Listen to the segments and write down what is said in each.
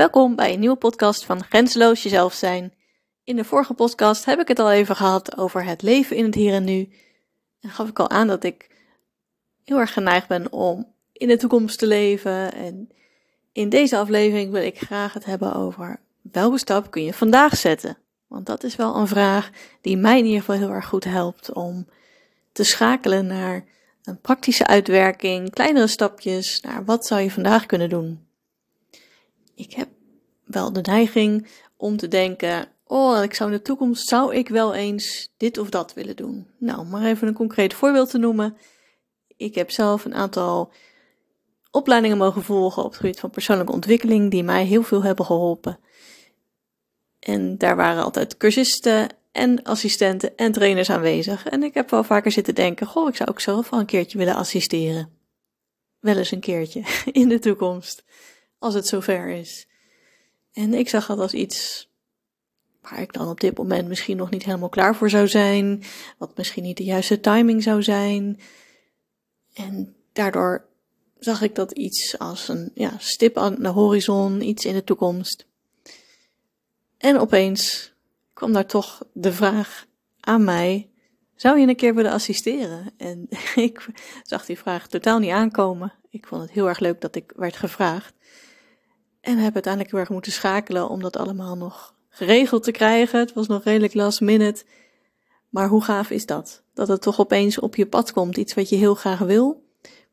Welkom bij een nieuwe podcast van Grenzeloos Jezelf Zijn. In de vorige podcast heb ik het al even gehad over het leven in het hier en nu. En gaf ik al aan dat ik heel erg geneigd ben om in de toekomst te leven. En in deze aflevering wil ik graag het hebben over welke stap kun je vandaag zetten. Want dat is wel een vraag die mij in ieder geval heel erg goed helpt om te schakelen naar een praktische uitwerking, kleinere stapjes, naar wat zou je vandaag kunnen doen. Ik heb wel de neiging om te denken, oh, ik zou in de toekomst, zou ik wel eens dit of dat willen doen. Nou, maar even een concreet voorbeeld te noemen. Ik heb zelf een aantal opleidingen mogen volgen op het gebied van persoonlijke ontwikkeling, die mij heel veel hebben geholpen. En daar waren altijd cursisten en assistenten en trainers aanwezig. En ik heb wel vaker zitten denken: Goh, ik zou ook zelf wel een keertje willen assisteren. Wel eens een keertje in de toekomst, als het zover is. En ik zag dat als iets waar ik dan op dit moment misschien nog niet helemaal klaar voor zou zijn, wat misschien niet de juiste timing zou zijn. En daardoor zag ik dat iets als een ja, stip aan de horizon, iets in de toekomst. En opeens kwam daar toch de vraag aan mij: zou je een keer willen assisteren? En ik zag die vraag totaal niet aankomen. Ik vond het heel erg leuk dat ik werd gevraagd. En heb uiteindelijk heel moeten schakelen om dat allemaal nog geregeld te krijgen. Het was nog redelijk last minute. Maar hoe gaaf is dat? Dat het toch opeens op je pad komt. Iets wat je heel graag wil,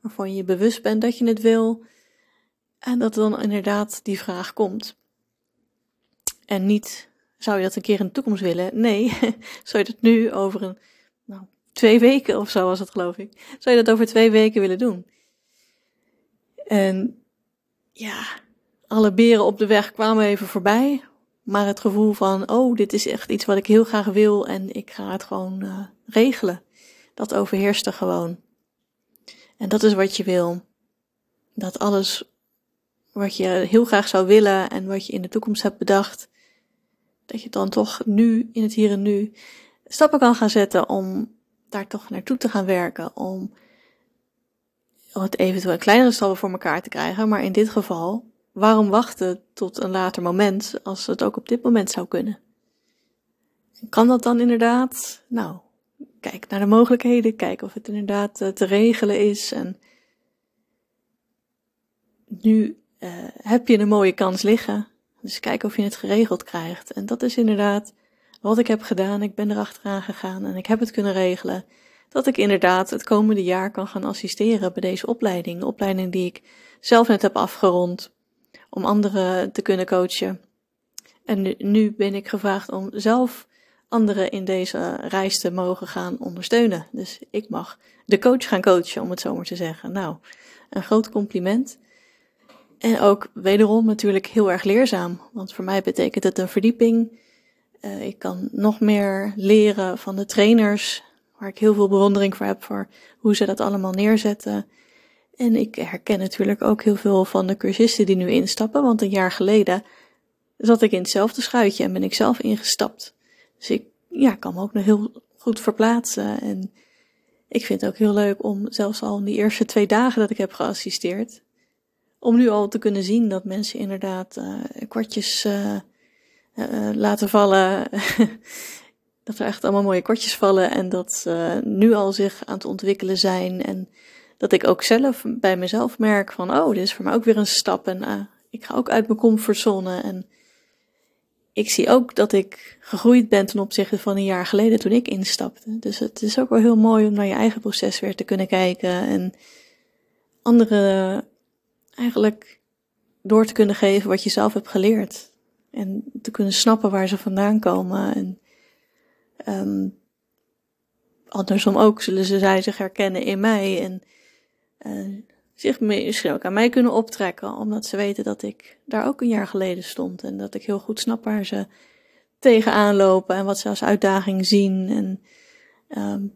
waarvan je bewust bent dat je het wil. En dat dan inderdaad die vraag komt. En niet, zou je dat een keer in de toekomst willen? Nee, zou je dat nu over een, nou, twee weken of zo was het geloof ik. Zou je dat over twee weken willen doen? En ja, alle beren op de weg kwamen even voorbij. Maar het gevoel van, oh, dit is echt iets wat ik heel graag wil en ik ga het gewoon uh, regelen. Dat overheerste gewoon. En dat is wat je wil. Dat alles wat je heel graag zou willen en wat je in de toekomst hebt bedacht, dat je dan toch nu, in het hier en nu, stappen kan gaan zetten om daar toch naartoe te gaan werken. Om het eventueel kleinere stappen voor elkaar te krijgen. Maar in dit geval, waarom wachten tot een later moment als het ook op dit moment zou kunnen? Kan dat dan inderdaad? Nou, kijk naar de mogelijkheden, kijk of het inderdaad uh, te regelen is. En nu uh, heb je een mooie kans liggen. Dus kijk of je het geregeld krijgt. En dat is inderdaad wat ik heb gedaan. Ik ben erachteraan gegaan en ik heb het kunnen regelen. Dat ik inderdaad het komende jaar kan gaan assisteren bij deze opleiding. De opleiding die ik zelf net heb afgerond. Om anderen te kunnen coachen. En nu, ben ik gevraagd om zelf anderen in deze reis te mogen gaan ondersteunen. Dus ik mag de coach gaan coachen, om het zo maar te zeggen. Nou, een groot compliment. En ook wederom natuurlijk heel erg leerzaam, want voor mij betekent het een verdieping. Uh, ik kan nog meer leren van de trainers, waar ik heel veel bewondering voor heb voor hoe ze dat allemaal neerzetten. En ik herken natuurlijk ook heel veel van de cursisten die nu instappen, want een jaar geleden zat ik in hetzelfde schuitje en ben ik zelf ingestapt. Dus ik ja, kan me ook nog heel goed verplaatsen. En ik vind het ook heel leuk om zelfs al in die eerste twee dagen dat ik heb geassisteerd, om nu al te kunnen zien dat mensen inderdaad uh, kwartjes uh, uh, laten vallen. dat er echt allemaal mooie kwartjes vallen en dat ze nu al zich aan het ontwikkelen zijn. En dat ik ook zelf bij mezelf merk van, oh, dit is voor mij ook weer een stap. En ik ga ook uit mijn comfortzone. En ik zie ook dat ik gegroeid ben ten opzichte van een jaar geleden toen ik instapte. Dus het is ook wel heel mooi om naar je eigen proces weer te kunnen kijken. En andere eigenlijk door te kunnen geven wat je zelf hebt geleerd. En te kunnen snappen waar ze vandaan komen. En um, andersom ook zullen ze zij zich herkennen in mij. En uh, zich misschien ook aan mij kunnen optrekken. Omdat ze weten dat ik daar ook een jaar geleden stond. En dat ik heel goed snap waar ze tegenaan lopen. En wat ze als uitdaging zien. En um,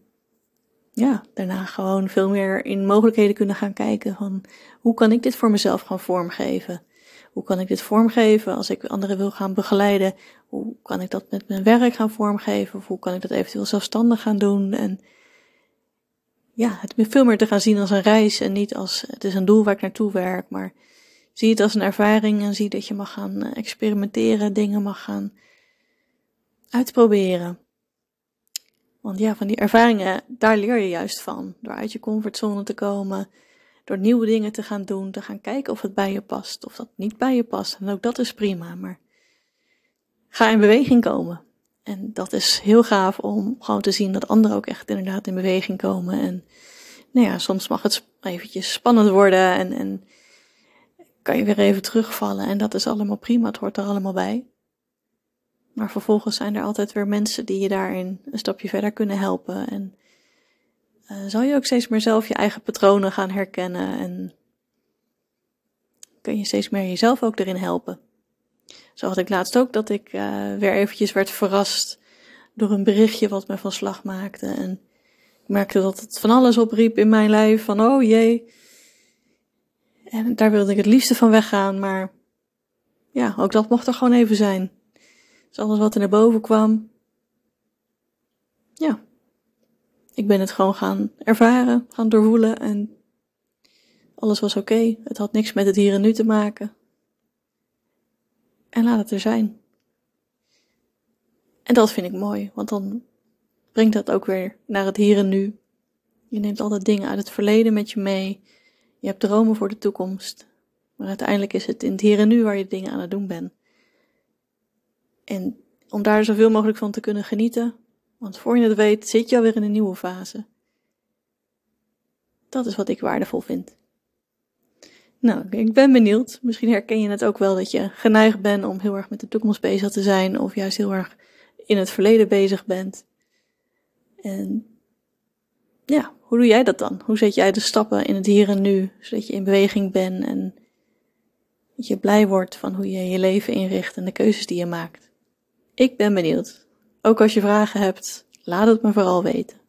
ja, daarna gewoon veel meer in mogelijkheden kunnen gaan kijken van hoe kan ik dit voor mezelf gaan vormgeven? Hoe kan ik dit vormgeven als ik anderen wil gaan begeleiden? Hoe kan ik dat met mijn werk gaan vormgeven? Of hoe kan ik dat eventueel zelfstandig gaan doen? En ja, het veel meer te gaan zien als een reis en niet als het is een doel waar ik naartoe werk, maar zie het als een ervaring en zie dat je mag gaan eh, experimenteren, dingen mag gaan uitproberen. Want ja, van die ervaringen, daar leer je juist van. Door uit je comfortzone te komen, door nieuwe dingen te gaan doen, te gaan kijken of het bij je past, of dat niet bij je past. En ook dat is prima, maar ga in beweging komen. En dat is heel gaaf om gewoon te zien dat anderen ook echt inderdaad in beweging komen. En nou ja, soms mag het eventjes spannend worden en, en kan je weer even terugvallen. En dat is allemaal prima, het hoort er allemaal bij. Maar vervolgens zijn er altijd weer mensen die je daarin een stapje verder kunnen helpen. En uh, zal je ook steeds meer zelf je eigen patronen gaan herkennen en kun je steeds meer jezelf ook erin helpen. Zo had ik laatst ook dat ik uh, weer eventjes werd verrast door een berichtje wat me van slag maakte. En ik merkte dat het van alles opriep in mijn lijf van oh jee. En daar wilde ik het liefste van weggaan, maar ja, ook dat mocht er gewoon even zijn. Dus alles wat er naar boven kwam, ja, ik ben het gewoon gaan ervaren, gaan doorvoelen en alles was oké. Het had niks met het hier en nu te maken. En laat het er zijn. En dat vind ik mooi, want dan brengt dat ook weer naar het hier en nu. Je neemt altijd dingen uit het verleden met je mee. Je hebt dromen voor de toekomst. Maar uiteindelijk is het in het hier en nu waar je dingen aan het doen bent. En om daar zoveel mogelijk van te kunnen genieten, want voor je het weet zit je alweer in een nieuwe fase. Dat is wat ik waardevol vind. Nou, ik ben benieuwd. Misschien herken je het ook wel dat je geneigd bent om heel erg met de toekomst bezig te zijn, of juist heel erg in het verleden bezig bent. En ja, hoe doe jij dat dan? Hoe zet jij de stappen in het hier en nu, zodat je in beweging bent en dat je blij wordt van hoe je je leven inricht en de keuzes die je maakt? Ik ben benieuwd. Ook als je vragen hebt, laat het me vooral weten.